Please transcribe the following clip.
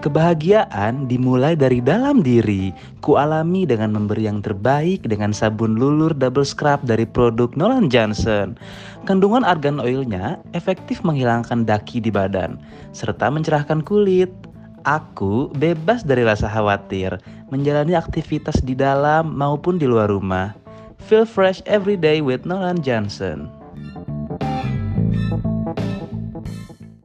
Kebahagiaan dimulai dari dalam diri. Kualami dengan memberi yang terbaik dengan sabun lulur double scrub dari produk Nolan Johnson. Kandungan argan oilnya efektif menghilangkan daki di badan, serta mencerahkan kulit. Aku bebas dari rasa khawatir, menjalani aktivitas di dalam maupun di luar rumah. Feel fresh every day with Nolan Johnson.